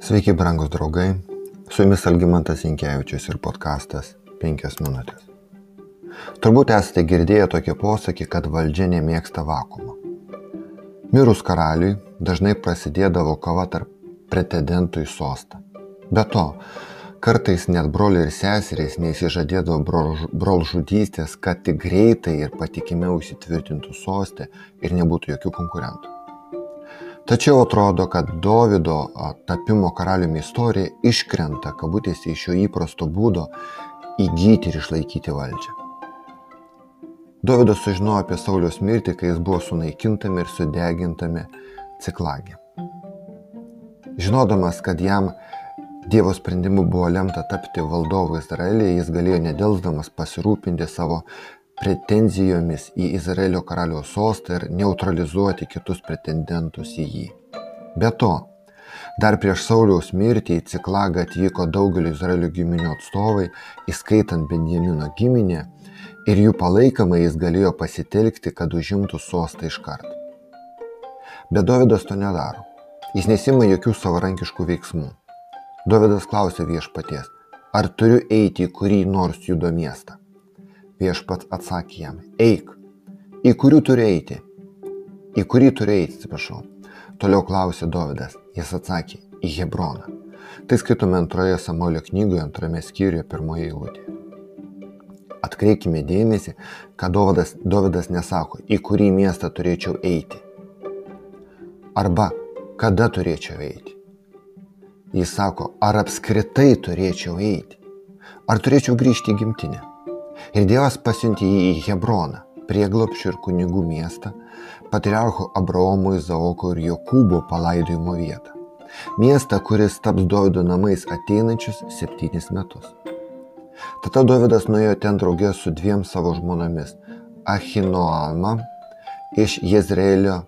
Sveiki, brangus draugai. Su jumis Algymantas Inkevičius ir podkastas 5 minutės. Turbūt esate girdėję tokį posakį, kad valdžia nemėgsta vakumo. Mirus karaliui dažnai prasidėdavo kova tarp pretendentų į sostą. Be to, kartais net broliai ir seserys neįsižadėdavo brolžudystės, kad tik greitai ir patikimiau įsitvirtintų sostę ir nebūtų jokių konkurentų. Tačiau atrodo, kad Dovido tapimo karaliumi istorija iškrenta, kabutėse, iš jo įprasto būdo įgyti ir išlaikyti valdžią. Dovydas sužinojo apie Sauliaus mirtį, kai jis buvo sunaikintami ir sudegintami ciklagė. Žinodamas, kad jam Dievo sprendimu buvo lemta tapti valdovu Izraelyje, jis galėjo nedelsdamas pasirūpinti savo pretenzijomis į Izraelio karaliaus sostą ir neutralizuoti kitus pretendentus į jį. Be to, dar prieš Sauliaus mirtį į Ciklagą atvyko daugelio Izraelio giminių atstovai, įskaitant Benjamino giminę, ir jų palaikamai jis galėjo pasitelkti, kad užimtų sostą iš karto. Bet Davidas to nedaro. Jis nesima jokių savarankiškų veiksmų. Davidas klausė viešpaties, ar turiu eiti į kurį nors judo miestą. Viešpats atsakė jam, eik. Į kurių turi eiti? Į kurį turi eiti, atsiprašau. Toliau klausė Dovydas. Jis atsakė, į Hebroną. Tai skaitome antroje Samuelio knygoje, antrame skyriuje, pirmoje eilutėje. Atkreipkime dėmesį, kad Dovydas, Dovydas nesako, į kurį miestą turėčiau eiti. Arba kada turėčiau eiti. Jis sako, ar apskritai turėčiau eiti. Ar turėčiau grįžti į gimtinę. Ir Dievas pasiuntė jį į Hebroną, prieglopščių ir kunigų miestą, patriarchų Abraomo, Izaoko ir Jokūbo palaidojimo vietą. Miestą, kuris taps Dovido namais ateinančius septynis metus. Tada Dovydas nuėjo ten draugė su dviem savo žmonomis - Ahinoama iš Jezreelio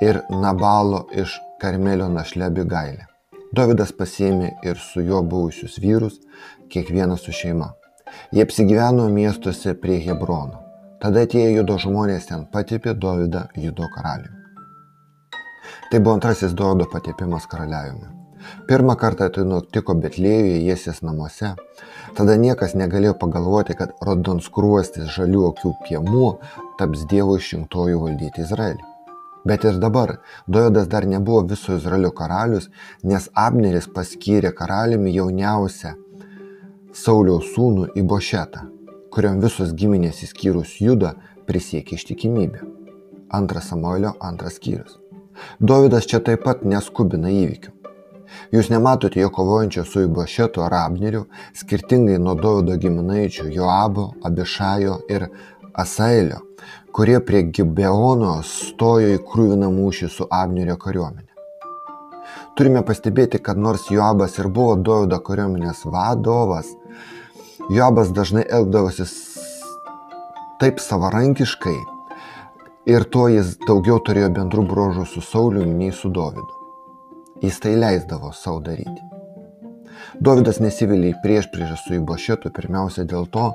ir Nabalo iš Karmelio našle Bigailė. Dovydas pasiėmė ir su juo buvusius vyrus, kiekvieną su šeima. Jie apsigyveno miestuose prie Hebrono. Tada atėję judo žmonės ten patipė Dovydą judo karaliumi. Tai buvo antrasis Dovydo patipimas karaliavimui. Pirmą kartą tai nutiko Betlėjuje, Jėsės namuose. Tada niekas negalėjo pagalvoti, kad rodonskruostis žalių akių piemuo taps Dievo išrinktojų valdyti Izraelį. Bet ir dabar Dovydas dar nebuvo viso Izraelio karalius, nes Abneris paskyrė karaliumi jauniausią Sauliaus sūnų Ibošetą, kuriam visos giminės įskyrus Judą prisiekė ištikimybę. Antras Samuelio antras skyrius. Dovydas čia taip pat neskubina įvykių. Jūs nematote jo kovojančio su Ibošetu ar Abneriu, skirtingai nuo Dovido giminaičių Joabo, Abišajo ir Asaelio, kurie prie Gibeono stojo į krūviną mūšį su Abnerio kariuomenė. Turime pastebėti, kad nors Joabas ir buvo Dovido kariuomenės vadovas, Joabas dažnai elgdavosi taip savarankiškai ir tuo jis daugiau turėjo bendrų brožų su Sauliumi nei su Dovydu. Jis tai leisdavo savo daryti. Dovydas nesivilė į prieš priešą su Ibošetu pirmiausia dėl to,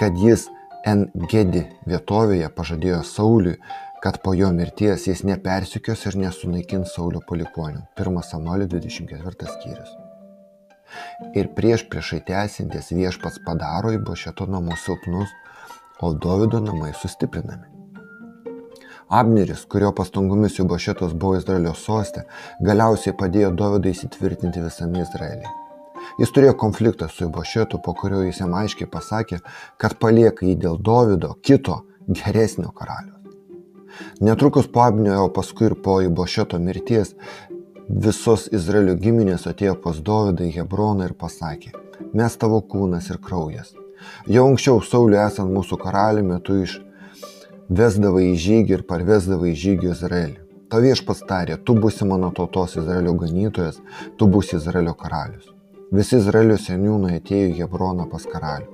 kad jis Engedi vietovėje pažadėjo Sauliui, kad po jo mirties jis nepersikios ir nesunaikins Saulio palikonių. 1 Samuelio 24 skyrius. Ir prieš priešai tęsintis viešpats padaro į Bošeto namus silpnus, o Davido namai sustiprinami. Abneris, kurio pastangomis jų Bošetos buvo Izraelio sostė, galiausiai padėjo Davidui įsitvirtinti visame Izraelyje. Jis turėjo konfliktą su Bošetu, po kurio jis jam aiškiai pasakė, kad palieka jį dėl Davido, kito, geresnio karaliaus. Netrukus po Abnio, o paskui ir po Ibošeto mirties, visos Izraelio giminės atėjo pas Dovydą į Hebroną ir pasakė, mes tavo kūnas ir kraujas. Jau anksčiau Sauliu esant mūsų karaliumi, tu iš vesdavai į žygį ir parvesdavai į žygį Izraelį. Ta viešpas tarė, tu būsi mano tautos Izraelio ganytojas, tu būsi Izraelio karalius. Visi Izraelio seniūnai atėjo į Hebroną pas karalių.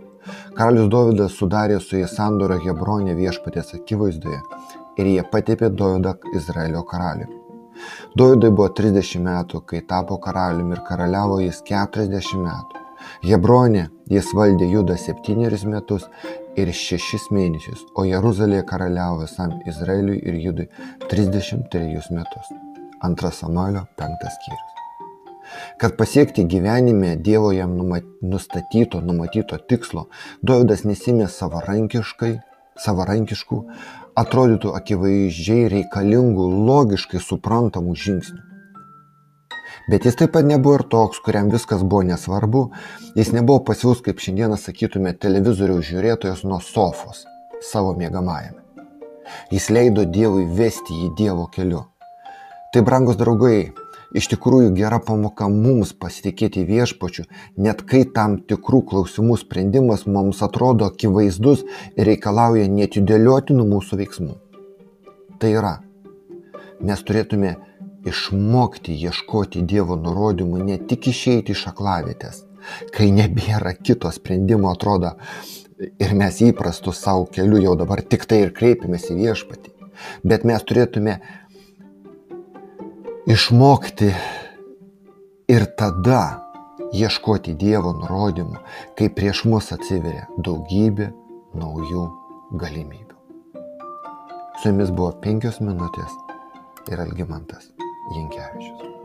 Karalius Dovydas sudarė su jais sandorą Hebronė viešpatės akivaizdoje ir jie patepė Dovydą Izraelio karaliumi. Dovydui buvo 30 metų, kai tapo karaliumi ir karaliavo jis 40 metų. Hebronė jis valdė Judą 7 metus ir 6 mėnesius, o Jeruzalėje karaliavo visam Izraeliui ir Judui 33 metus. Antras Samuelio 5 skyrius. Kad pasiekti gyvenime Dievo jam nustatyto, numatyto tikslo, Dovydas nesimė savarankiškai, savarankiškų, atrodytų akivaizdžiai reikalingų, logiškai suprantamų žingsnių. Bet jis taip pat nebuvo ir toks, kuriam viskas buvo nesvarbu, jis nebuvo pasiūs, kaip šiandieną sakytume, televizoriaus žiūrėtojas nuo sofos savo mėgamajame. Jis leido Dievui vesti jį Dievo keliu. Tai, brangus draugai, iš tikrųjų gera pamoka mums pasitikėti viešpačiu, net kai tam tikrų klausimų sprendimas mums atrodo akivaizdus ir reikalauja netidėliotinų mūsų veiksmų. Tai yra, mes turėtume išmokti ieškoti Dievo nurodymų ne tik išeiti iš aklavietės, kai nebėra kito sprendimo, atrodo, ir mes įprastų savo keliu jau dabar tik tai ir kreipiamės į viešpatį. Bet mes turėtume išmokti ir tada ieškoti Dievo nurodymų, kai prieš mus atsiveria daugybė naujų galimybių. Su jumis buvo penkios minutės ir Algimantas Jankievičius.